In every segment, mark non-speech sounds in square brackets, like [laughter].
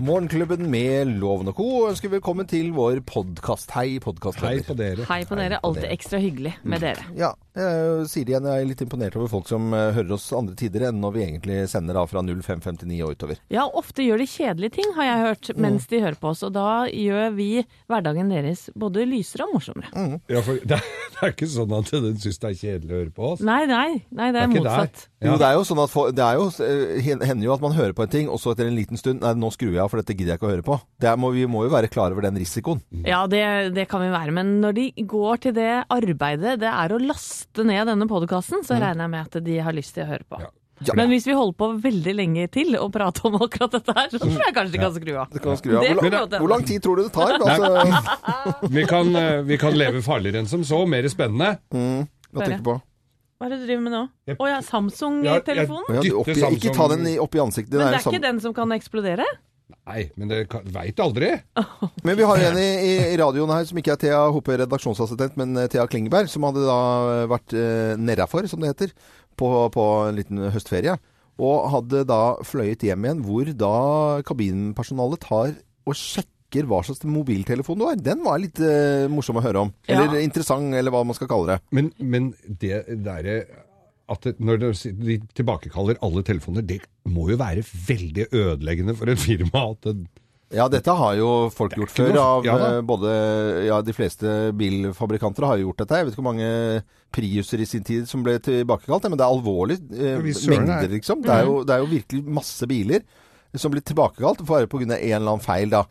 Morgenklubben med Loven og Co. ønsker velkommen til vår podkast. Hei, podkastvenner. Hei på dere. Hei på dere. Alltid ekstra hyggelig med dere. Ja, jeg sier det igjen, jeg er litt imponert over folk som eh, hører oss andre tider enn når vi egentlig sender da fra 0559 og utover. Ja, ofte gjør de kjedelige ting, har jeg hørt, mens de hører på oss. Og da gjør vi hverdagen deres både lysere og morsommere. Ja, for det, er, [laughs] det er ikke sånn at den syns det er kjedelig å høre på oss. Nei, nei. nei det er, ikke motsatt. Ja. Jo, det er jo sånn at for, det er jo, eh, hender jo at man hører på en ting, og så etter en liten stund Nei, nå skrur jeg av, for dette gidder jeg ikke å høre på. Det er, må, vi må jo være klar over den risikoen. Ja, det, det kan vi være. Men når de går til det arbeidet det er å laste ned denne podkasten, så regner jeg med at de har lyst til å høre på. Ja. Ja. Men hvis vi holder på veldig lenge til å prate om akkurat dette her, så tror jeg kanskje de kan skru av. Kan skru av. Hvor, lang, hvor lang tid tror du det tar? Altså, [laughs] Vi kan, eh, vi kan leve farligere enn som så, mer spennende. hva tenker du på? Hva er det du driver med nå? Å oh, ja, Samsung-telefonen? Ja, ikke ta den opp i ansiktet. Men er det er sånn- ikke den som kan eksplodere? Nei, men det veit aldri. [laughs] Men vi har en i, i, radioen her som ikke er Thea Hoppe redaksjonsassistent, men eh, Thea Klingeberg, som hadde da vært eh, nedafor, som det heter, på, på en liten høstferie. Og hadde da fløyet hjem igjen, hvor da kabinpersonalet tar og sjekker hva slags mobiltelefon du har. Den var litt eh, morsom å høre om. Ja. Eller interessant, eller hva man skal kalle det. Men, men det derre at det, når de tilbakekaller alle telefoner, det må jo være veldig ødeleggende for et firma. at det, Ja, dette har jo folk gjort før. Av ja eh, både Ja, de fleste bilfabrikanter har jo gjort dette. Jeg vet ikke hvor mange Priuser i sin tid som ble tilbakekalt, men det er alvorlig eh, mengder, er- liksom. Det er, jo, det er jo virkelig masse biler som blir tilbakekalt bare pga. en eller annen feil, da.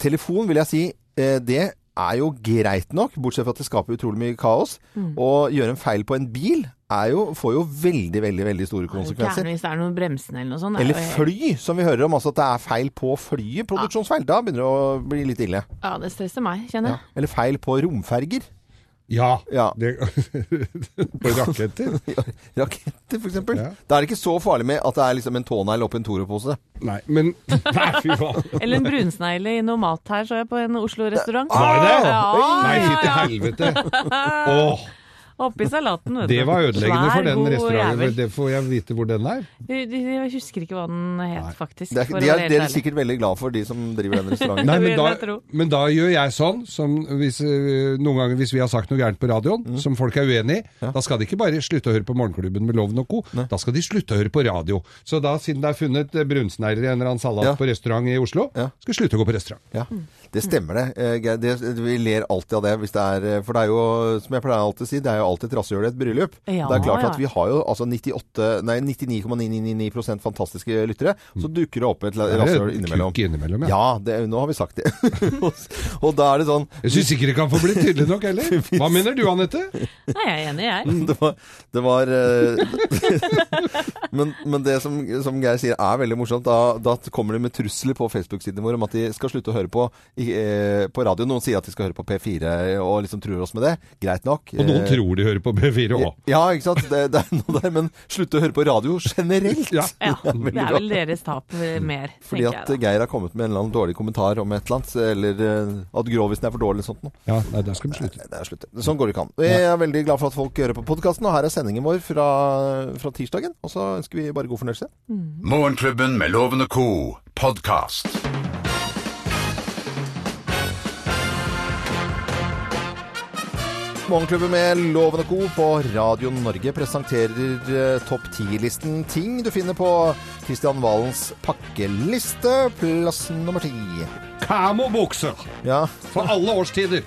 Telefon vil jeg si, eh, det er jo greit nok, bortsett fra at det skaper utrolig mye kaos. Å gjøre en feil på en bil er jo, får jo veldig, veldig, veldig store konsekvenser. Hvis det er noen bremsende eller noe sånt. er Eller fly, som vi hører om. Altså at det er feil på flyet. Produksjonsfeil. Da begynner det å bli litt ille. Ja, det stresser meg, kjenner Ja. jeg. Eller feil på romferger. Ja, Ja. Det, [laughs] på raketter. [laughs] Raketter, f.eks. eksempel Ja. Da er det ikke så farlig med at det er liksom en tånegl oppi en Toro-pose. Nei, men [laughs] Nei, fy faen. Eller en brunsnegle i noe mat her, så jeg på en Oslo-restaurant. Var det? Ja, Nei, fy til helvete. Åh, Oppi salaten, vet du. det var ødeleggende Svær, for den restauranten. Det får jeg vite hvor den er. Du, du, Jeg husker ikke hva den het, faktisk. Det er, de er, dere er sikkert veldig glad for, de som driver den [laughs] restauranten. Nei, men da, men da gjør jeg sånn, som hvis, øh, noen ganger hvis vi har sagt noe gærent på radioen, Mm. som folk er uenig i, da skal de ikke bare slutte å høre på Morgenklubben med Loven og Co., da skal de slutte å høre på radio. Så da, siden det er funnet eh, brunsnegler i en eller annen salat Ja. på restaurant i Oslo, Ja. skal de slutte å gå på restaurant. Ja, det stemmer det. Eh, det. Vi ler alltid av det. Hvis det er, eh, for det er jo, som jeg pleier alltid å si, det er jo alltid et rasshøl i et bryllup. Ja, det er klart ja. at vi har jo altså 98, nei 99,999% fantastiske lyttere. Så dukker det opp et rasshøl innimellom. innimellom, ja. Ja, det, nå har vi sagt det. [laughs] og da er det sånn Jeg syns ikke det kan få bli tydelig nok heller. [laughs] Hva mener du, Anette? Nei, jeg er enig, jeg. det var, det var eh, [laughs] men, men det som, som Geir sier er veldig morsomt, da, da kommer de med trusler på Facebook-siden vår om at de skal slutte å høre på, eh, på radio. Noen sier at de skal høre på P4 og liksom truer oss med det. Greit nok. Og noen tror tror de hører på B4 òg. Ja, ikke sant. Det, det er noe der. Men slutte å høre på radio generelt. Ja. [laughs] Ja, det er vel deres tap eh, mer, Fordi tenker at jeg. Geir har kommet med en eller annen dårlig kommentar om et eller annet, eller eh, at grovisen er for dårlig eller sånt noe. Ja, nei, der skal vi slutte. Nei, det er slutt. Sånn går det ikke an. Jeg er veldig glad for at folk hører på podkasten, og her er sendingen vår fra, fra tirsdagen. Og så ønsker vi bare god fornøyelse. Morgenklubben med Loven og Co. podkast. Morgenklubben med Loven og Co. på Radio Norge presenterer eh, topp 10-listen ting du finner på Kristian Valens pakkeliste, plass nummer ti. Kamobukser Ja, for alle årstider.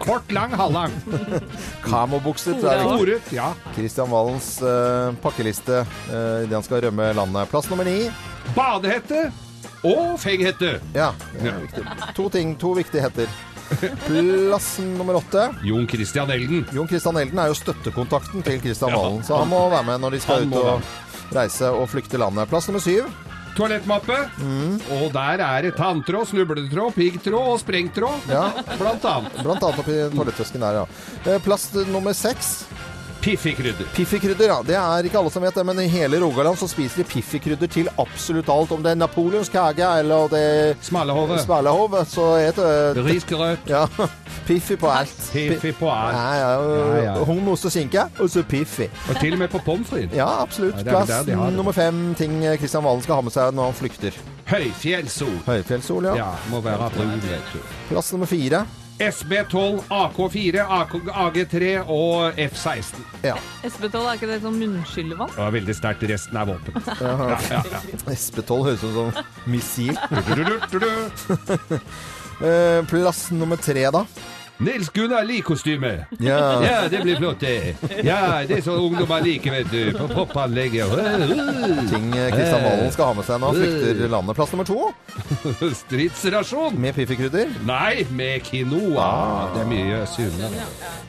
Kort, lang, halvlang. [laughs] kamobukser. Er. Foret, ja. Kristian Valens uh, pakkeliste uh, idet han skal rømme landet. Plass nummer ni. Badehette og fenghette. Ja, det er viktig. To ting, to viktige hetter. Plass nummer åtte. Jon Christian Elden. Jon Christian Elden er jo støttekontakten til Kristian Ja, Valen, så han må være med når de skal ut og reise og flykte landet. Plass nummer syv. Toalettmappe. Og der er det tanntråd, snubletråd, piggtråd og sprengtråd. Ja. Blant annet. Blant annet oppi toalettesken der, ja. Eh, Plass nummer seks. Piffikrydder. Piffikrydder, ja. Det er ikke alle som vet det, men i hele Rogaland så spiser de piffikrydder til absolutt alt. Om det er Napoleons kake eller det Smalahove. smalahove, så heter det Risgrøt. Ja. Piffi på alt. Piffi på alt. Ja, ja, ja, Ja, ja. ost og skinke, og så Piffi. Og til og med på pommes frites. Ja, absolutt. Ja, Plass de nummer fem. Ting Kristian Valen skal ha med seg når han flykter. Høyfjellssol. Høyfjellssol, ja. Ja, må være brun, vet du. Plass nummer fire. SB12, AK4, AK, AG3 og F16. Ja. SB12, er ikke det sånn munnskyllevann? Det var veldig sterkt. Resten er våpen. [laughs] Ja, ja, ja. SB-12 høres ut som missil. [laughs] Eh, plass nummer tre, da. Nils Gunnar Lie-kostyme. Ja. Ja, det blir flott, det. Ja, det er sånn ungdommer liker, vet du. På popanlegget. Ting Kristian Valen skal ha med seg han flykter landet. Plass nummer to [laughs] Stridsrasjon. med Piffi-krydder. Nei, med quinoa. Det er mye sunnere.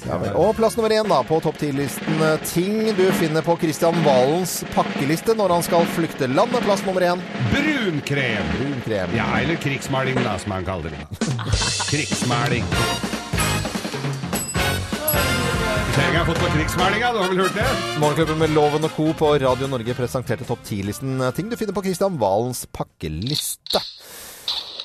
Ja, og plass nummer én da, på topp ti-listen. Ting du finner på Kristian Valens pakkeliste når han skal flykte landet. Plass nummer én. Brunkrem. Brunkrem. Ja, eller krigsmaling, da, som han kaller det. [laughs] Krigsmaling. Jeg har fått på krigsmeldinga, du har vel hørt det? Morgenklubben med Loven og Co. på Radio Norge presenterte topp 10-listen. Ting du finner på Kristian Valens pakkeliste.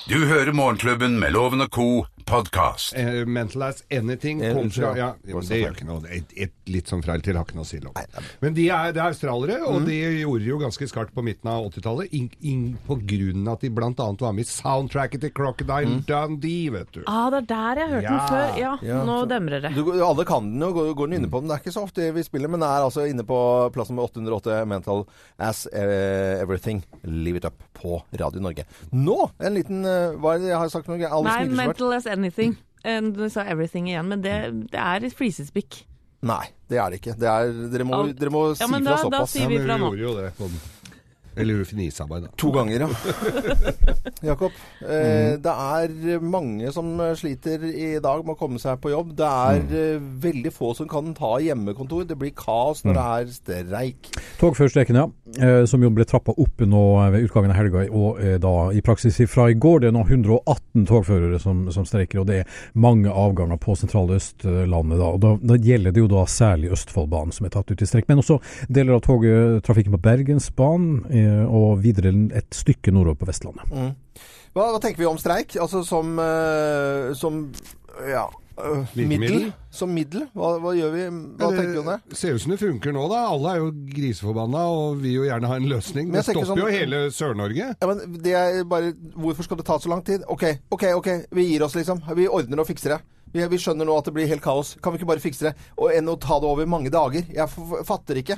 Du hører Morgenklubben med Loven og Co. podkast. Eh, mental as anything Eh, kom fra ja, ja. ja, men Det gjør ikke noe. Et, et litt sånn freil til har ikke noe å si. Lov. Men de er, det er australiere, Mm. og de gjorde jo ganske skarpt på midten av 80-tallet. ing- ing- På grunn av at de annet var med i soundtracket til Crocodile Dundee, vet du. Ah, det er der jeg har hørt den før. Ja, Ja, nå så- demrer det. Du, alle kan den jo, går, går den inne på den. Det er ikke så ofte vi spiller, men den er altså inne på plass nummer 808 Mental As eh, Everything. Leave It Up på Radio Norge. Nå en liten eh, Hva er det jeg har sagt noe? Alle Nei, mental as anything. Eh, Du sa everything igjen, men det, det er et flisespikk. Nei, det er det ikke. Det er, dere, må, dere må Ja, si men fra da- da sier vi men fra men nå. gjorde jo det. på den. Eller hun da. To ganger, ja. [laughs] Jakob, eh, det er mange som sliter i dag med å komme seg på jobb. Det er eh, veldig få som kan ta hjemmekontor. Det blir kaos når det er streik. Togførerstreiken, ja. Eh, som jo ble trappa opp nå ved utgangen av helga. Og eh, da i praksis fra i går. Det er nå 118 togførere som, som streiker. Og det er mange avganger på sentrale Østlandet. Da. Og da, da gjelder det jo da særlig Østfoldbanen som er tatt ut i streik. Men også deler av togtrafikken på Bergensbanen. Eh, og videre et stykke nordover på Vestlandet. Hva, hva tenker vi om streik? Altså som, eh, som ja, øh, middel? Som middel? Hva, hva gjør vi? Hva Det tenker du om det? ser ut som det funker nå, da. Alle er jo griseforbanna og vil jo gjerne ha en løsning. Det stopper tenker stopper jo sånn- hele Sør-Norge. Ja, men det er bare, Hvorfor skal det ta så lang tid? OK, OK, ok, vi gir oss, liksom. Vi ordner og fikser det. Vi, vi skjønner nå at det blir helt kaos. Kan vi ikke bare fikse det? Og enn å ta det over mange dager? Jeg fatter ikke.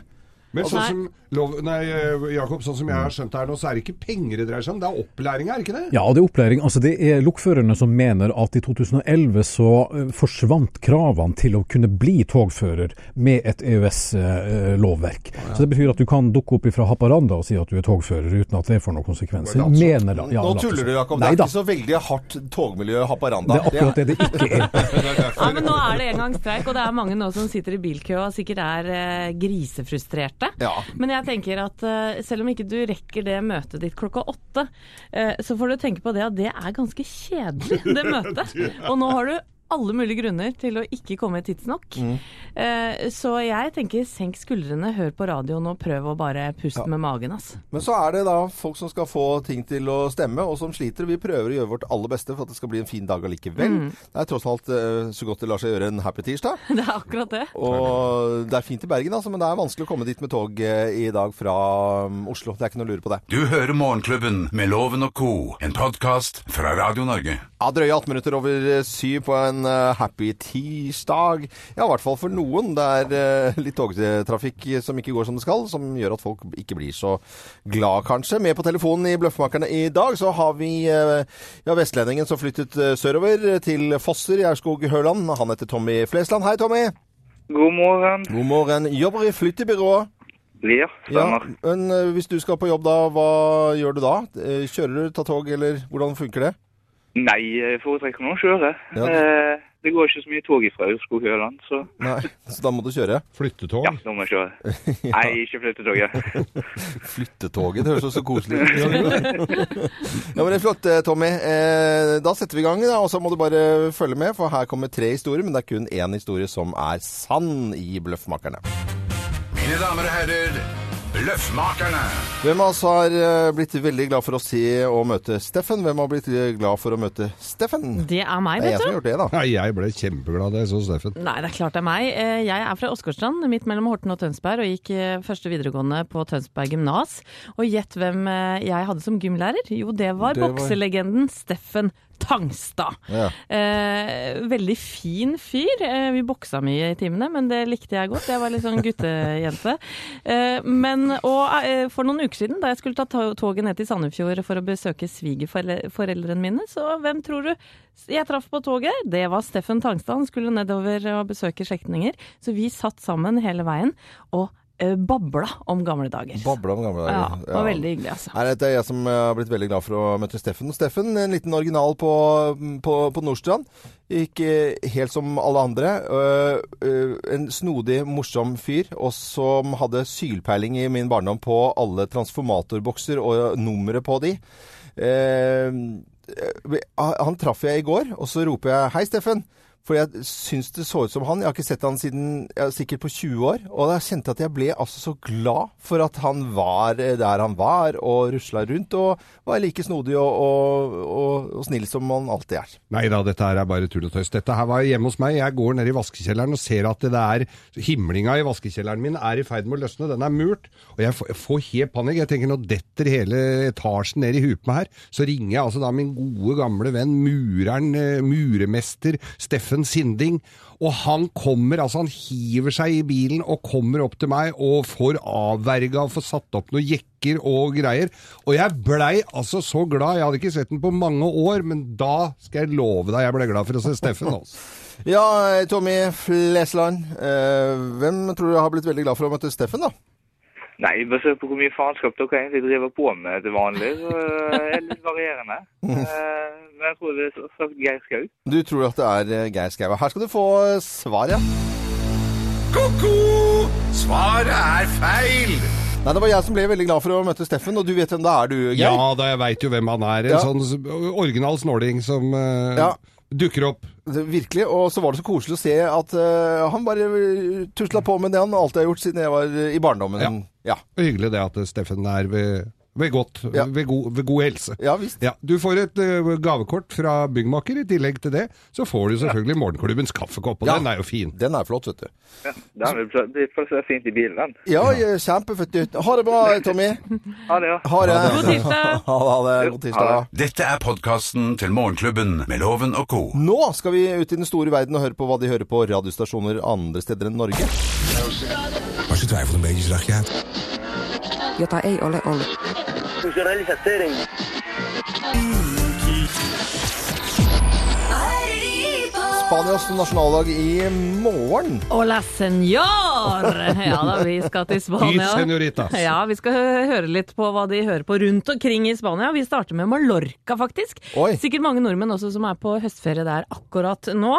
Men sånn som, lov, nei, eh, Jakob, sånn som jeg har skjønt det her nå, så er det ikke penger det dreier seg om. Det er opplæring, er det ikke det? Ja, det er opplæring. Altså, det er lokførerne som mener at i 2011 så eh, forsvant kravene til å kunne bli togfører med et EØS-lovverk. Så det betyr at du kan dukke opp fra Haparanda og si at du er togfører uten at det får noen konsekvenser. Altså, Mener da. Ja, Nå tuller du, Jakob. Det er da. ikke så veldig hardt togmiljø i Haparanda. Det er akkurat det det ikke er. [laughs] [laughs] Ja, men nå er det en gang streik, og det er mange nå som sitter i bilkø og sikkert er eh, grisefrustrerte. Ja. Men jeg tenker at eh, selv om ikke du rekker det møtet ditt klokka åtte, eh, så får du tenke på det at det er ganske kjedelig, det møtet. [laughs] Og nå har du alle mulige grunner til å ikke komme tidsnok. Eh, så jeg tenker senk skuldrene, hør på radioen og prøv å bare puste med magen, Altså. Men så er det da folk som skal få ting til å stemme, og som sliter. Vi prøver å gjøre vårt aller beste for at det skal bli en fin dag allikevel. Det er tross alt eh, så godt det lar seg gjøre en happy tirsdag. [laughs] Det er akkurat det. Og det er fint i Bergen, altså, men det er vanskelig å komme dit med tog eh, i dag fra um, Oslo. Det er ikke noe å lure på det. Du hører Morgenklubben med Loven og Co. En podkast fra Radio Norge. Ja, Drøye 18 minutter over syv på en eh, happy tirsdag. Ja, i hvert fall for noen. Det er eh, litt togtrafikk som ikke går som det skal, som gjør at folk ikke blir så glad, kanskje. Med på telefonen i Bløffmakerne i dag så har vi eh, ja, vestlendingen som flyttet sørover til Fosser i Aurskog-Høland. Han heter Tommy Flesland. Hei, Tommy. God morgen. God morgen. Jobber i flyttebyrå. Ja, Ja, men hvis du skal på jobb da, hva gjør du da? Kjører du, tar tog, eller hvordan funker det? Nei, jeg foretrekker nå å kjøre. Ja. Eh, det går ikke så mye tog fra Aurskog-Høland, så Nei, så da må du kjøre. Flyttetog. ja, nå må jeg kjøre. [laughs] Nei, ikke flyttetoget. [laughs] Flyttetoget, det høres jo så koselig ut. [laughs] ja, men det er flott, eh, Tommy. Eh, da setter vi i gang, da, og så må du bare følge med, for her kommer tre historier, men det er kun én historie som er sann i Bløffmakerne. Mine damer og herrer, Bløffmakerne. Hvem av oss har eh, blitt veldig glad for å se og møte Steffen? Hvem har blitt eh, glad for å møte Steffen? Det er meg, vet du. Det er jeg som har gjort det, da. Nei, jeg ble kjempeglad da jeg så Steffen. Nei, det er klart det er meg. Eh, Jeg er fra Åsgårdstrand, midt mellom Horten og Tønsberg, og gikk første videregående på Tønsberg gymnas. Og gjett hvem jeg hadde som gymlærer? Jo, det var Det var- bokselegenden Steffen Tangstad. Ja. Eh, veldig fin fyr. Eh, vi boksa mye i timene, men det likte jeg godt. Jeg var litt sånn guttejente. Eh, men og, eh, for noen uker siden, da jeg skulle ta toget ned til Sandefjord for å besøke svigerforeldrene mine, så hvem tror du jeg traff på toget? Det var Steffen Tangstad. Han skulle nedover og besøke slektninger. Så vi satt sammen hele veien og babla om gamle dager. Babla om gamle Ja, dager. det var veldig hyggelig, altså. Nei, dette er jeg som eh, har blitt veldig glad for å møte Steffen. Steffen, en liten original på, på, på Nordstrand. Ikke helt som alle andre. Øh, en snodig, morsom fyr, og som hadde sylpeiling i min barndom på alle transformatorbokser og nummeret på de. Eh, eh, han traff jeg i går, og så roper jeg 'Hei, Steffen'. For jeg syns det så ut som han. Jeg har ikke sett han siden ja, sikkert på 20 år. Og da kjente jeg at jeg ble altså så glad for at han var eh, der han var, og rusla rundt. Og var like snodig og, og, og, og snill som han alltid er. Nei da, dette her er bare tull og tøys. Dette her var hjemme hos meg. Jeg går ned i vaskekjelleren og ser at det er himlinga i vaskekjelleren min er i ferd med å løsne. Den er murt. Og jeg får, helt panikk. Jeg tenker nå detter hele etasjen ned i huet på meg her. Så ringer jeg altså da min gode gamle venn mureren, eh, muremester Steffen Sinding. Og han kommer, altså han hiver seg i bilen og kommer opp til meg og får avverga og får satt opp noen jekker og greier. Og jeg blei altså så glad. Jeg hadde ikke sett den på mange år, men da skal jeg love deg jeg ble glad for å se Steffen. Altså. [laughs] Ja, Tommy Flesland. Eh, hvem tror du har blitt veldig glad for å møte Steffen, da? Nei, basert på hvor mye faenskap dere egentlig driver på med til vanlig, så er det litt varierende. [laughs] Eh, Men jeg tror det er sagt Geir Skau. Du tror at det er eh, Geir Skau. Her skal du få svaret, svar, ja. Ko-ko! Svaret er feil! Nei, det var jeg som ble veldig glad for å møte Steffen, og du vet hvem det er, du, Geir? Ja da, jeg veit jo hvem han er. En Ja. sånn original snåling som uh, Ja. dukker opp. Virkelig. Og så var det så koselig å se at uh, han bare tusla på med det han alltid har gjort siden jeg var eh, i barndommen. Ja. Hyggelig det at Steffen er ved, ved godt, Ja. ved, god, ved god helse. Ja visst. Ja, Du får et uh, gavekort fra byggmaker. I tillegg til det så får du selvfølgelig morgenklubbens kaffekopp, og Ja. den er jo fin. Den er flott, vet du. Ja, den vil pl- blir fint i bilen, den. Ja, ja, kjempefett. Ha det bra, [laughs] Tommy. Ha det, ja. Ha det. God tirsdag. Det. Ha det. God tirsdag. [laughs] Dette er podkasten til Morgenklubben med Loven og co. Nå skal vi ut i den store verden og høre på hva de hører på radiostasjoner andre steder enn Norge. Maar ze twijfelde een beetje, ze dacht ja... Jota, ei, ole, ole. Funcionaliza, seren. Spanias nasjonaldag i morgen. Hola, senor! Ja da, vi skal til Spania. Ja, vi skal høre litt på hva de hører på rundt omkring i Spania. Vi starter med Mallorca, faktisk. Oi. Sikkert mange nordmenn også som er på høstferie der akkurat nå.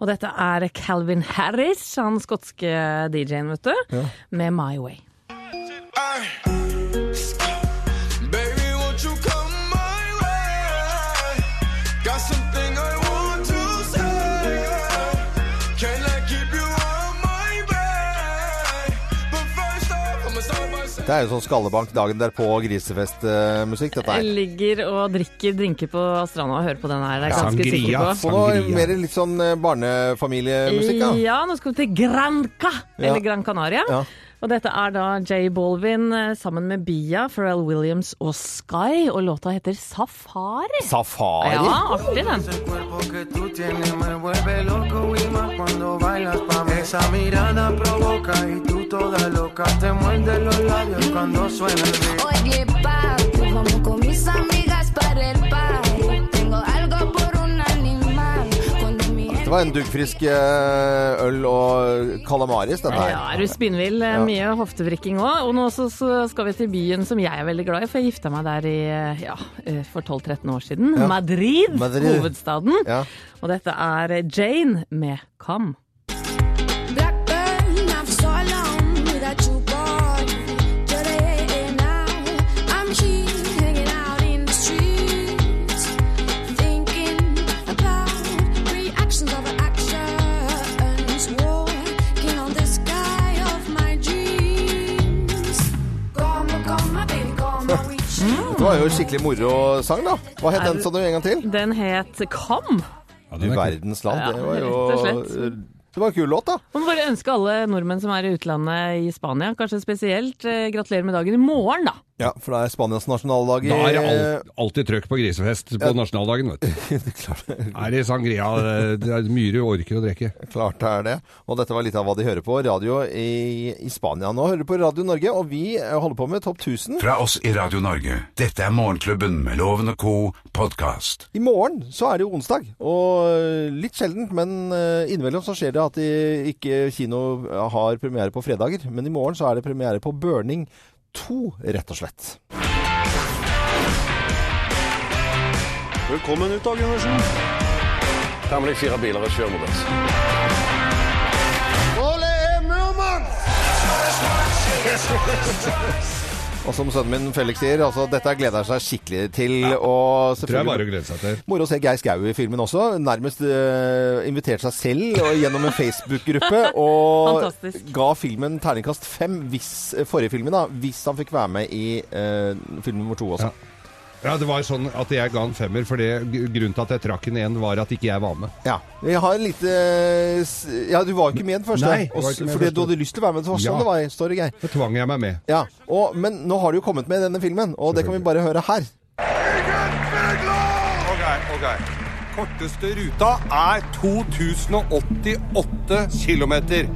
Og dette er Calvin Harris, han skotske DJ-en, vet du, med My Way. Baby, Det er jo sånn skallebank dagen derpå grisefestmusikk, dette Jeg her. ligger og drikker drinker på stranda og hører på den her. Det er jeg ganske Sangria. sikker på. Så nå Sangria. mer litt sånn eh, barnefamiliemusikk, da. Ja, nå skal vi til Granca, eller Ja. Gran Canaria. Ja. Og dette er da Jay Bolvin eh, sammen med Bia, Pharrell Williams og Sky, og låta heter Safari. Safari. Ja, artig den. Esa mirada provoca y tú toda loca te muerde los labios cuando suena el beat. Oye, pa, vamos con mis amigas para el party. Tengo algo por un animal. Cuando mi Det var en duggfrisk eh, øl og calamaris, dette her. Ja, er du spinnvill? Eh, Ja. Mye hoftevrikking òg. Og nå så, skal vi til byen som jeg er veldig glad i, for jeg gifta meg der i, eh, ja, for 12-13 år siden. Ja. Madrid, Madrid. hovedstaden. Ja. Og dette er Jane med Come. Jo skikkelig morosang, da. Hva het den, sa du en gang til? Den het Kam. Ja, Du er verdens land. Ja, Det var jo. Det var en kul låt, da. Man må bare ønske alle nordmenn som er i utlandet i Spania, kanskje spesielt, eh, gratulerer med dagen i morgen, da. Ja, for det er Spanias nasjonaldag i Da er det alt, alltid trøkk på grisefest på nasjonaldagen, vet du. [laughs] Klart, Er det sangria, det er mye du orker å drikke. klart det er det. Og dette var litt av hva de hører på. Radio i, i Spania. Nå hører du på Radio Norge, og vi eh, holder på med Topp 1000. Fra oss i Radio Norge. Dette er Morgenklubben med Loven og co. podkast. I morgen så er det jo onsdag, og eh, litt sjeldent, men eh, innimellom så skjer det at de ikke kino har premiere på fredager. Men i morgen så er det premiere på Burning 2, rett og slett. Velkommen ut, Dag Gundersen. Her må deg fire biler og kjør mot oss. [laughs] Og som sønnen min Felix sier, altså dette gleder han seg skikkelig til. Og Tror jeg bare å glede seg til. Moro å se Geir Skau i filmen også. Nærmest uh, inviterte seg selv og gjennom en Facebook-gruppe. [laughs] Og Fantastisk. ga filmen terningkast fem, hvis, eh, forrige filmen da, hvis han fikk være med i uh, film nummer to også. Ja. Ja, det var sånn at jeg ga en femmer, for grunnen til at jeg trakk en én, var at ikke jeg var med. Ja. Vi har en lite eh, Ja, du var jo ikke med den første. Nei, jeg var ikke med fordi første. du hadde lyst til å være med. Det var sånn Ja. det var. Står det, Geir. Så tvang jeg meg med. Ja. Og, men nå har du jo kommet med i denne filmen, og det kan vi bare høre her. Ok, ok. Korteste ruta er 2088 km.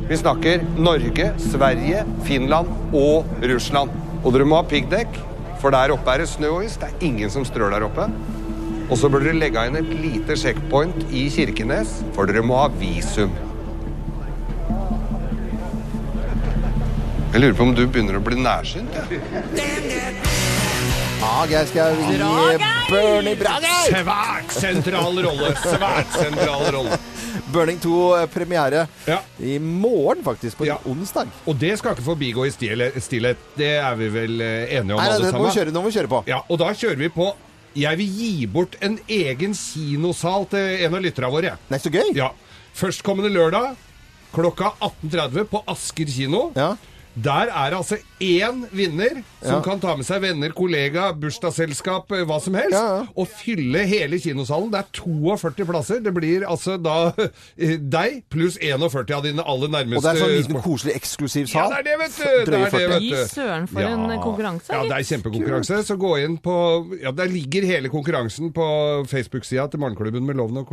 Vi snakker Norge, Sverige, Finland og Russland. Og dere må ha piggdekk, for der oppe er det snø og is. Det er ingen som strør der oppe. Og så bør dere legge inn et lite sjekkpoint i Kirkenes, for dere må ha visum. Jeg lurer på om du begynner å bli nærsynt? Ja. Ja, Geir Skau i Bra, Geir! Svært sentral rolle! Svært sentral rolle. Burning 2 eh, premiere Ja. i morgen, faktisk. På Ja. onsdag. Og det skal ikke forbigå i stillhet. Det er vi vel eh, enige om, Nei, alle det sammen? vi kjøre, nå må vi kjøre på. Ja, og da kjører vi på Jeg vil gi bort en egen kinosal til en av lytterne våre. Nei, så gøy! Ja. Førstkommende lørdag klokka 18.30 på Asker kino. Ja. Der er det altså én vinner som Ja. kan ta med seg venner, kollega, bursdagsselskap, eh, hva som helst, Ja, ja. og fylle hele kinosalen. Det er 42 plasser. Det blir altså da [laughs] eh, deg pluss 41 av dine aller nærmeste Og det er sånn liten, koselig, eksklusiv ja, sal. det er det, vet du! Det er det, vet du. Gi søren for en konkurranse, Ja, det er kjempekonkurranse. Så gå inn på Ja, der ligger hele konkurransen på Facebook-sida til Morgenklubben med Loven og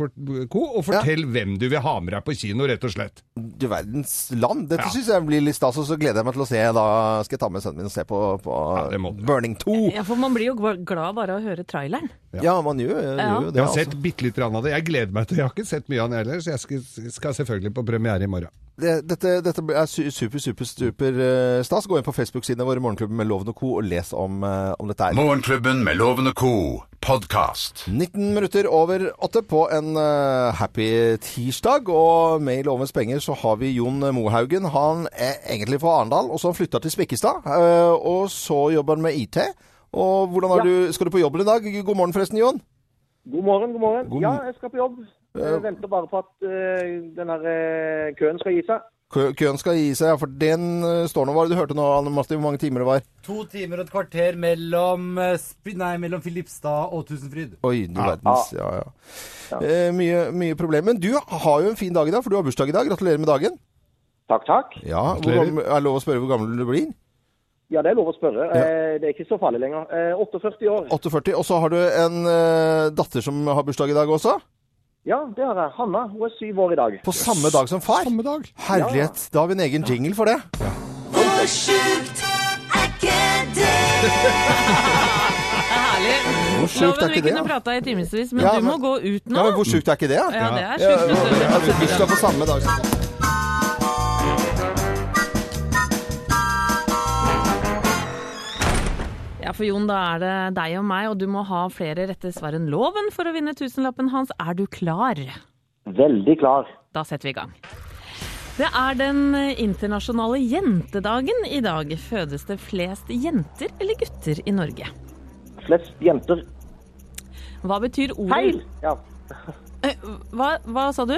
co. Og fortell hvem du vil ha med deg på kino, rett og slett. Du verdens land. Dette Ja. synes jeg blir litt stas, og så gleder jeg meg til å se. Da skal jeg ta med sønnen min og se på, på Ja. Burning 2. Ja, for man blir jo glad bare av å høre traileren. Ja, man gjør, gjør Ja. jo det. Jeg har altså. sett bitte litt av det. Jeg gleder meg til Jeg har ikke sett mye av den heller, så jeg skal, skal selvfølgelig på premiere i morgen. Det, dette, dette er super, super, super eh, stas. Gå inn på Facebook-sidene våre, Morgenklubben med Loven og Co., og les om, eh, om dette her. Morgenklubben med Loven og co. podkast. 19 minutter over åtte på en eh, happy tirsdag, og med i Lovens penger så har vi Jon Mohaugen. Han er egentlig fra Arendal, og så har han flytta til Spikkestad, og så jobber han med IT. Og hvordan har Ja. du, Skal du på jobben i dag? God morgen forresten, Jon. God morgen, god morgen. God ja, jeg skal på jobb. Ja. Jeg venter bare på at denne den her eh, køen skal gi seg. Køen skal gi seg, ja, for den eh, står nå. Hva du hørte nå, Anne Masti, hvor mange timer det var? To timer og et kvarter mellom, eh, nei, mellom Filipstad og Tusenfryd. Oi, du verdens. Ja, ja. Eh, mye, mye problemer. Men du har jo en fin dag i dag, for du har bursdag i dag. Gratulerer med dagen. Takk, takk. Ja, hvor gammel, Er det lov å spørre hvor gammel du blir? Ja, det er lov å spørre. Eh, det er ikke så farlig lenger. Eh, 48 år. 48. Og så har du en eh, datter som har bursdag i dag også? Ja, det har jeg. Hanna. Hun er syv år i dag. På samme dag som far? Samme dag. Herlighet. Da har vi en egen jingle for det. Hvor sjukt er ikke det? Det [laughs] er herlig. Hvor sjukt er ikke det, Vi kunne prata i timevis, men Ja, du må men- gå ut nå. Ja, men Hvor sjukt er ikke det? Ja, det er Ja, sjukt. Ja, [laughs] du. altså, bursdag på samme dag. For Jon, da er det deg og meg, og du må ha flere rette svar enn loven for å vinne tusenlappen hans. Er du klar? Veldig klar. Da setter vi i gang. Det er den internasjonale jentedagen i dag. Fødes det flest jenter eller gutter i Norge? Flest jenter. Hva betyr ordet Feil! Ja. Eh, Hva, hva sa du?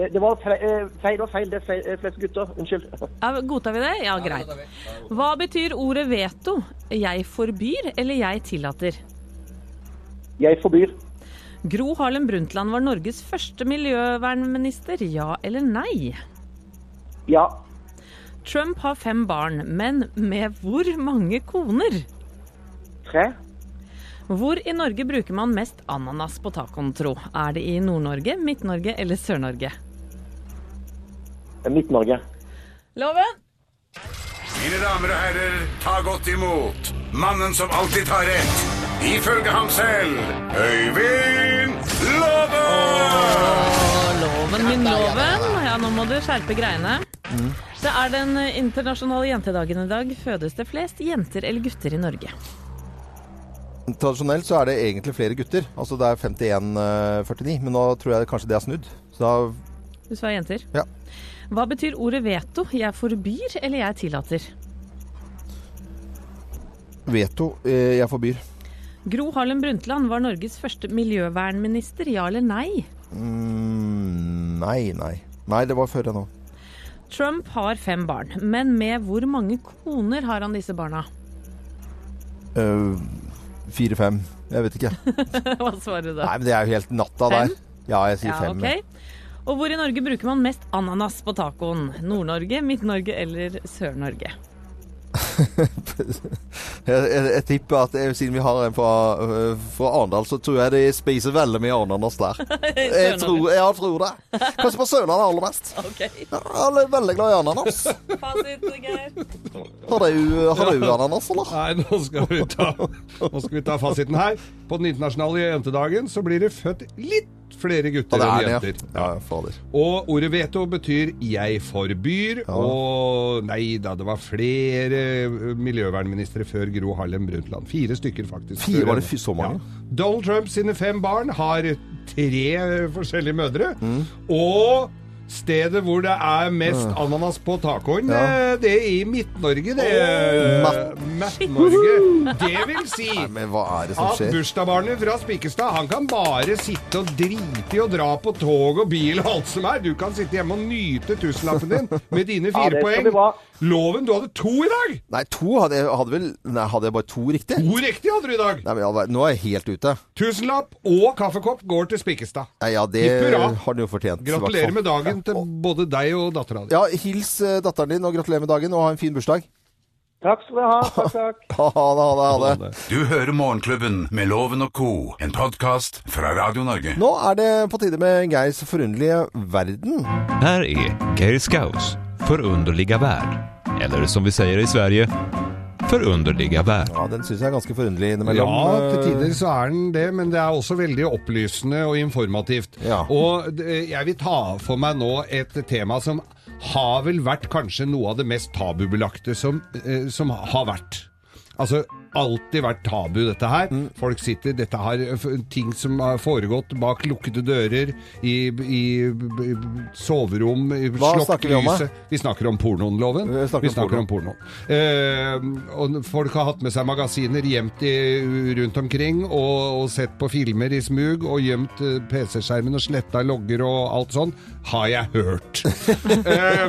Det, det var feil, eh, feil, det feil. Det er eh, flest gutter. Unnskyld. Ja, godtar vi det? Ja, greit. Hva betyr ordet veto? Jeg forbyr eller jeg tillater? Jeg forbyr. Gro Harlem Brundtland var Norges første miljøvernminister, ja eller nei? Ja. Trump har fem barn, men med hvor mange koner? Tre. Hvor i Norge bruker man mest ananas på tacoen, tro? Er det i Nord-Norge, Midt-Norge eller Sør-Norge? Midt-Norge. Loven? Mine damer og herrer, ta godt imot mannen som alltid tar rett, ifølge ham selv, Øyvind Låve! Loven, min loven. Ja, nå må du skjerpe greiene. Det er den internasjonale jentedagen i dag. Fødes det flest jenter eller gutter i Norge? Tradisjonelt så er det egentlig flere gutter. Altså det er 51-49, men nå tror jeg kanskje det er snudd. Så da Du svarer jenter. Ja. Hva betyr ordet veto? Jeg forbyr eller jeg tillater? veto eh, jeg forbyr. Gro Harlem Brundtland var Norges første miljøvernminister, ja eller nei? Mm, nei, nei. Nei, det var før jeg nå. Trump har fem barn, men med hvor mange koner har han disse barna? Uh, Fire-fem. Jeg vet ikke. [laughs] Hva svarer du da? Nei, men det er jo helt natta Fem? der. Ja, jeg sier Ja, fem. ok. Og hvor i Norge bruker man mest ananas på tacoen? Nord-Norge, Midt-Norge eller Sør-Norge? [laughs] Jeg, jeg, jeg tipper at jeg, siden vi har en fra, fra Arendal, så tror jeg de spiser veldig mye ananas der. [laughs] Jeg tror, jeg tror det. Kanskje på Sørlandet aller mest. [laughs] Okay. Jeg er veldig glad i ananas. Fasit, Geir. Har du, har du ananas, eller? Nei, nå skal, vi ta, nå skal vi ta fasiten her. På den internasjonale jentedagen så blir det født litt flere Ja, gutter det enn er jenter. ja. ja. Fader. Og ordet veto betyr 'jeg forbyr'. Og nei da, det var flere miljøvernministre før Gro Harlem Brundtland. Fire stykker, faktisk. Fire, var det så mange? Donald Trump sine fem barn har tre forskjellige mødre. Mm. Og stedet hvor det er mest ananas på tacoen, Ja. eh, det er i Midt-Norge, det. er Matt-Norge. Det vil si Nei, men hva er det som at bursdagsbarnet fra Spikkestad Han kan bare sitte og drite i å dra på tog og bil og alt som er. Du kan sitte hjemme og nyte tusenlappen din med dine fire ja, poeng. Loven, du hadde to i dag! Nei, to hadde jeg, hadde vel Nei, hadde jeg bare to riktig? To riktig hadde du i dag! Nei, men, nå er jeg helt ute. Tusenlapp og kaffekopp går til Spikkestad. Nei, ja, det har du jo fortjent. Gratulerer med dagen til både deg og dattera di. Ja, hils eh, datteren din og gratulerer med dagen, og ha en fin bursdag. Takk skal du ha. Takk, [laughs] takk. Ha det, ha det, ha det. Du hører Morgenklubben med Loven og co., en podkast fra Radio Norge. Nå er det på tide med Geirs forunderlige verden. Her er Geir Skaus forunderlige verd. Eller som vi sier i Sverige, förunderliga värld. Ja, den syns jeg er ganske forunderlig innimellom. Ja, til Eh, tider så er den det, men det er også veldig opplysende og informativt. Ja. Og jeg vil ta for meg nå et tema som har vel vært kanskje noe av det mest tabubelagte som, eh, som har vært. Altså, alltid vært tabu, dette her. Mm. Folk sitter Dette har ting som har foregått bak lukkede dører, i, i, i soverom, i Hva slokket snakker vi om, da? lyset. Vi snakker om pornoen, Loven. Vi snakker om om pornoen. Eh, og folk har hatt med seg magasiner gjemt i, rundt omkring, og, og sett på filmer i smug, og gjemt eh, PC-skjermen og sletta logger og alt sånn, har jeg hørt. [laughs] eh,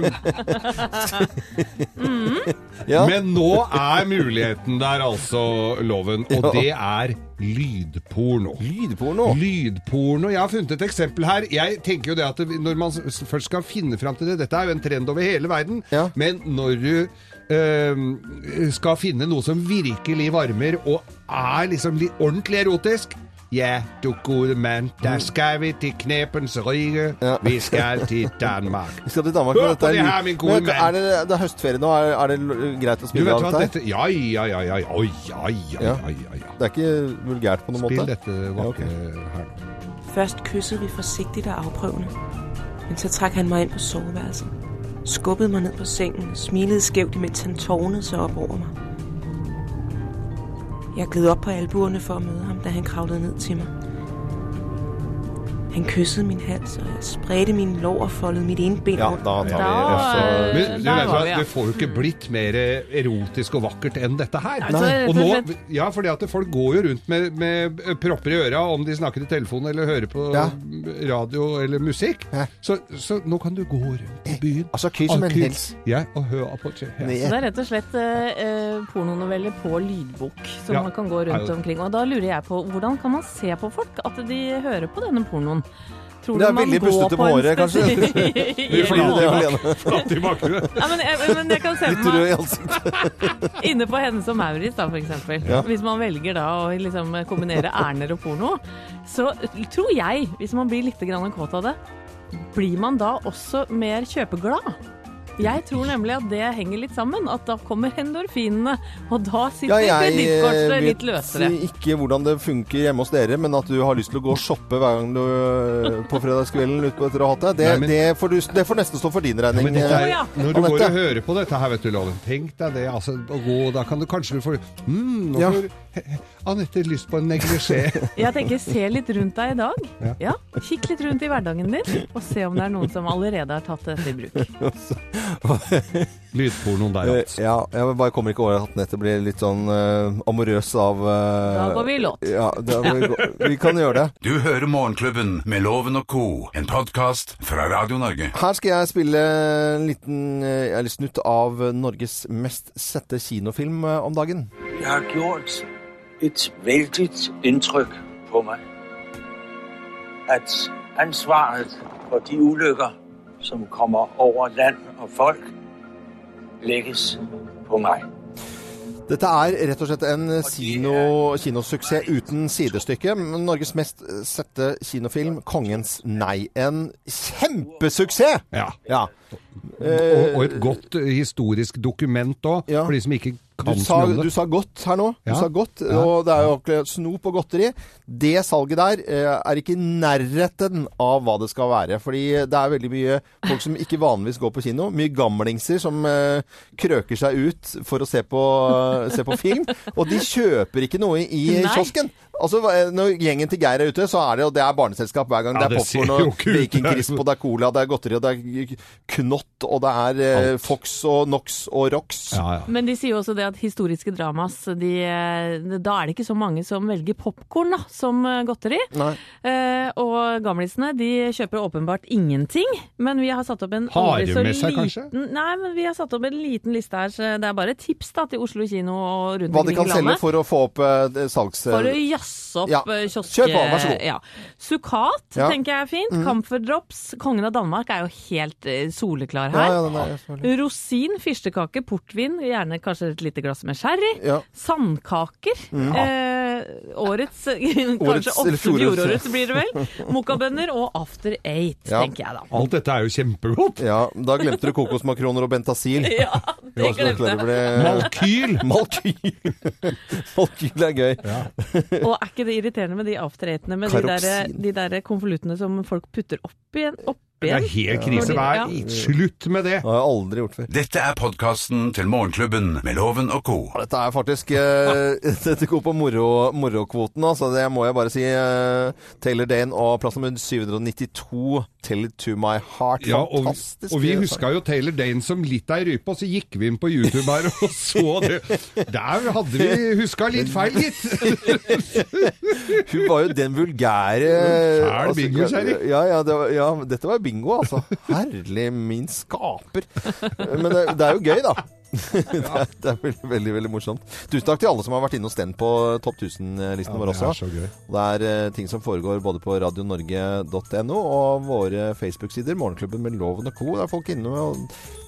Ja. Men nå er muligheten der, altså, Loven, og det er lydporno. Lydporno? Lydporno. Jeg har funnet et eksempel her. Jeg tenker jo det at når man først skal finne fram til det Dette er jo en trend over hele verden. Ja. Men når du øh, skal finne noe som virkelig varmer, og er liksom litt ordentlig erotisk Ja, du gode mann, da skal vi til Knepens rike. Ja. [laughs] Vi skal til Danmark. Vi skal til Danmark. Hør men på dette er det her, min gode Men mann. Er det, det er høstferie nå. Er, er det greit å spille av dette? her? Ja, ja, ja, ja. Ja, ja, ja, Ja. ja, ja. Det er ikke vulgært på noen Spill måte? dette Ja, okay. her nå. Først kysset vi forsiktig og avprøvende, Men så trakk han meg inn på soveværelset. Skubbede meg ned på sengen og smilede skævt, imens han tårnet seg opp over mig. Jeg gled op på albuerne for at møde ham, da han kravlede ned til mig. Han kyssede min hals, og jeg spredte mine lår og foldet mitt ene ben Ja, rundt. da tar vi også eh, Men du vet har hva. Det får jo ikke blitt mer erotisk og vakkert enn dette her. Nei. rett og nå, ja, fordi at folk går jo rundt med, med propper i øra om de snakker i telefonen eller hører på Ja. radio eller musikk. Ja. Så, så nå kan du gå rundt i byen Altså, kyss som en kyss. hels. Ja, og høre på ja. Så det er rett og slett eh, eh, pornonoveller på lydbok som Ja. man kan gå rundt omkring. Og da lurer jeg på, hvordan kan man se på folk at de hører på denne pornoen? Tror Det er du man veldig går bustete på en håret, kanskje. [laughs] er alene. Flatt i bakgrunnen. Ja, men, jeg, men jeg kan se Litt rød i ansiktet. [laughs] inne på Hennes og Maurits, da, eksempel. Ja. Hvis man velger da å liksom kombinere Erner og porno, så tror jeg, hvis man blir litt grann kåt av det, blir man da også mer kjøpeglad. Jeg tror nemlig at det henger litt sammen. At da kommer endorfinene, og da sitter ja, kredittkortet eh, litt løsere. vet ikke hvordan det funker hjemme hos dere, men at du har lyst til å gå og shoppe hver gang du eh, på fredagskvelden ut på etter å ha hatt det, det, Nei, men- det, får du, det får nesten stå for din regning. men eh, er, ja. når du går og hører på dette her, vet du, Loven, tenk deg det, altså, gå, da kan du kanskje få mm, nå Ja. får Anette lyst på en neglisjé. [laughs] Jeg tenker, se litt rundt deg i dag. Ja. Ja. Kikk litt rundt i hverdagen din, og se om det er noen som allerede har tatt dette i bruk. [laughs] [laughs] Lydpornoen der, altså. Ja, jeg bare kommer ikke over at nettet blir litt sånn uh, amorøs av uh, Da går vi i låt. Ja, da, vi, vi kan gjøre det. Du hører Morgenklubben med Loven og co., en podkast fra Radio Norge. Her skal jeg spille en liten eller snutt av Norges mest sette kinofilm om dagen. Det har gjort et veldig inntrykk på meg at ansvaret for de ulykker, som kommer over land og folk, legges på meg. Dette er rett og slett en kino, kinosuksess uten sidestykke. Norges mest sette kinofilm, 'Kongens nei'. En kjempesuksess! Ja. Ja. Og, og et godt eh, historisk dokument òg, Ja. for de som ikke kan du sa, du sa godt her nå. Du Ja. sa godt, Ja. og det er jo akkurat snop og godteri. Det salget der eh, er ikke i nærheten av hva det skal være. Fordi det er veldig mye folk som ikke vanligvis går på kino. Mye gamlingser som eh, krøker seg ut for å se på, se på film. Og de kjøper ikke noe i Nei. kiosken. Altså, Når gjengen til Geir er ute, så er det jo det er barneselskap hver gang. Ja, det er popkorn og baconcrisp, og det er cola, det er godteri, og det er knott, og det er eh, Fox og Nox og Rox. Ja, ja. Men de sier jo også det at historiske dramas, de, da er det ikke så mange som velger popkorn som eh, godteri. Nei. Eh, og gamlisene de kjøper åpenbart ingenting. Men vi har satt opp en Har aldri de så med seg, liten kanskje? Nei, men vi har satt opp en liten liste her. Så det er bare tips da, til Oslo kino og rundt Hva de kan selge for å få opp eh, salgs... For å jazze opp Ja. eh, kiosk... Kjør på, vær så god. Ja. Sukat Ja. tenker jeg er fint. Mm. Camphor Kongen av Danmark er jo helt eh, soleklar her. er. Rosin, fyrstekake, portvin, gjerne kanskje et lite glass med sherry. Sandkaker. Mm. Eh, årets, [laughs] kanskje Årets, ofte fjorårets. blir det vel. Mokkabønner og After Eight, Ja. tenker jeg da. Alt dette er jo kjempegodt. Ja, da glemte du kokosmakroner og Bentasil. [laughs] Ja, det glemte jeg. Ble... Malkyl! [laughs] Malkyl! Malkyl er gøy. Og er ikke det irriterende med de After Eightene med de der, Karoksin. de der konvoluttene som folk putter oppi igjen? Det er helt krise. Vær ja. slutt med det! Det har jeg aldri gjort før. Dette er podkasten til Morgenklubben med Loven og co. Dette er faktisk eh, [laughs] Dette går på moro- morokvoten, altså. Det må jeg bare si. eh, Taylor Dane og plass nummer 792, 'Tell It To My Heart'. Ja, og, Fantastisk. og vi huska jo Taylor Dane som litt ei rype, og så gikk vi inn på YouTube her og [laughs] så det. Der hadde vi huska litt feil, gitt. [laughs] Hun var jo den vulgære Fæl bingokjerring. Ja, ja, det var, ja, dette var bingo, altså. Herlig min skaper. Men det, det er jo gøy, da. [laughs] det, er, det er veldig, veldig veldig morsomt. Tusen takk til alle som har vært inne hos den på topp 1000-listen Ja, vår også. Det er uh, ting som foregår både på radionorge.no og våre Facebook-sider. Morgenklubben med Loven og co. Det er folk inne og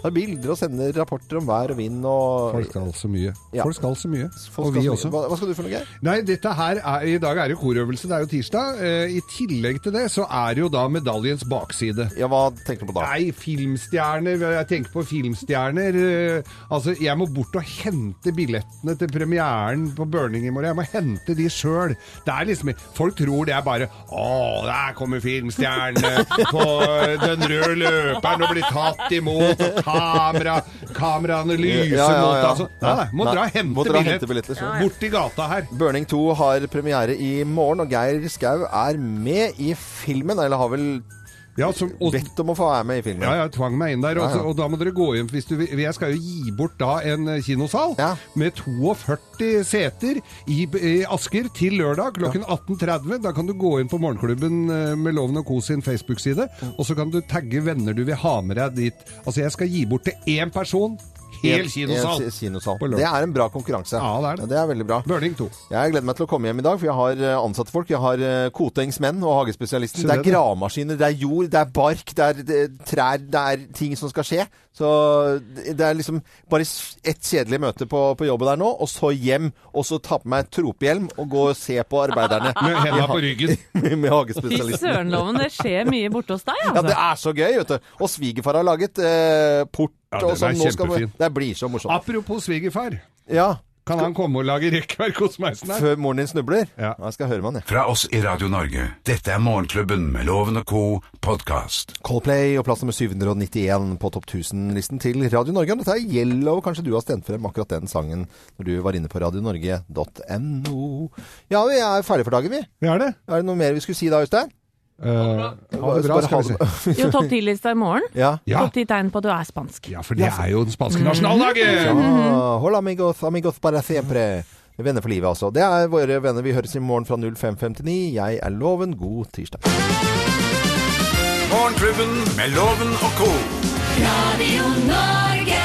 tar bilder og sender rapporter om vær og vind og Folk skal så mye. Ja. Folk skal så mye. Folk og vi så- også. Hva, hva skal du for noe, Geir? Nei, dette her er, I dag er det korøvelse, det er jo tirsdag. Uh, I tillegg til det så er det jo da medaljens bakside. Ja, hva tenker du på da? Nei, filmstjerner. Jeg tenker på filmstjerner. eh, Altså, jeg må bort og hente billettene til premieren på Burning i morgen. Jeg må hente de sjøl. Det er liksom Folk tror det er bare Å, der kommer filmstjernene på den røde løperen og blir tatt imot, og kamera, kameraene lyser Ja, ja, ja. mot Altså, nei, nei, må Nei, dra og hente må dra billett. hente billetter selv. Bort i gata her. Burning 2 har premiere i morgen, og Geir Skau er med i filmen. Eller har vel bedt om å få være med i filmen. Ja, jeg tvang meg inn der. Og, Ja, ja. og da må dere gå inn hvis du vil. Jeg skal jo gi bort da en kinosal kinosal med 42 seter i, i Asker til lørdag klokken 18.30. Da kan du gå inn på Morgenklubben eh, med Loven og Co sin Facebook-side, og så kan du tagge venner du vil ha med deg dit. Altså, jeg skal gi bort til én person. Hel kinosal. kinosal. Det er en bra konkurranse. Ja, det er det. Det er veldig bra. Burning 2. Jeg gleder meg til å komme hjem i dag, for jeg har eh, ansatte folk. Jeg har eh, Kotengs menn og hagespesialisten. Se Det er det, gravemaskiner, det er jord, det er bark, det er eh, trær, det er ting som skal skje. Så det er liksom bare ett kjedelig møte på, på jobben der nå, og så hjem, og så ta på meg tropehjelm og gå og se på arbeiderne. [laughs] Med hendene på ryggen. [laughs] med Fy hagespesialisten. søren, Loven, det skjer mye borte hos deg, Ja, altså. det er så gøy, vet du. Og svigerfar har laget eh, port Ja, og sånn. er Nå skal vi- Det blir så morsomt. Apropos svigerfar. Ja. Kan han komme og lage rekkverk hos meg? sånn her? Før moren din snubler? Ja. Da skal jeg høre med han, jeg. Fra oss i Radio Norge, dette er Morgenklubben med Loven og Co. podkast. Coldplay og plass nummer 791 på topp 1000-listen til Radio Norge. Dette er Yellow. Kanskje du har stemt frem akkurat den sangen når du var inne på radionorge.no. Ja, vi er ferdige for dagen, vi. Vi er det. Er det noe mer vi skulle si da, Øystein? Ha det bra, skal vi det- [laughs] Jo, topp ti-lista i morgen. Ja. Topp 10 tegn på at du er spansk. Ja, for det er jo den spanske nasjonaldagen! Ja, hola amigos, amigos para siempre. Venner for livet, altså. Det er våre venner. Vi høres i morgen fra 05.59. Jeg er Loven. God tirsdag. Morgenklubben med Loven og Co. Radio Norge.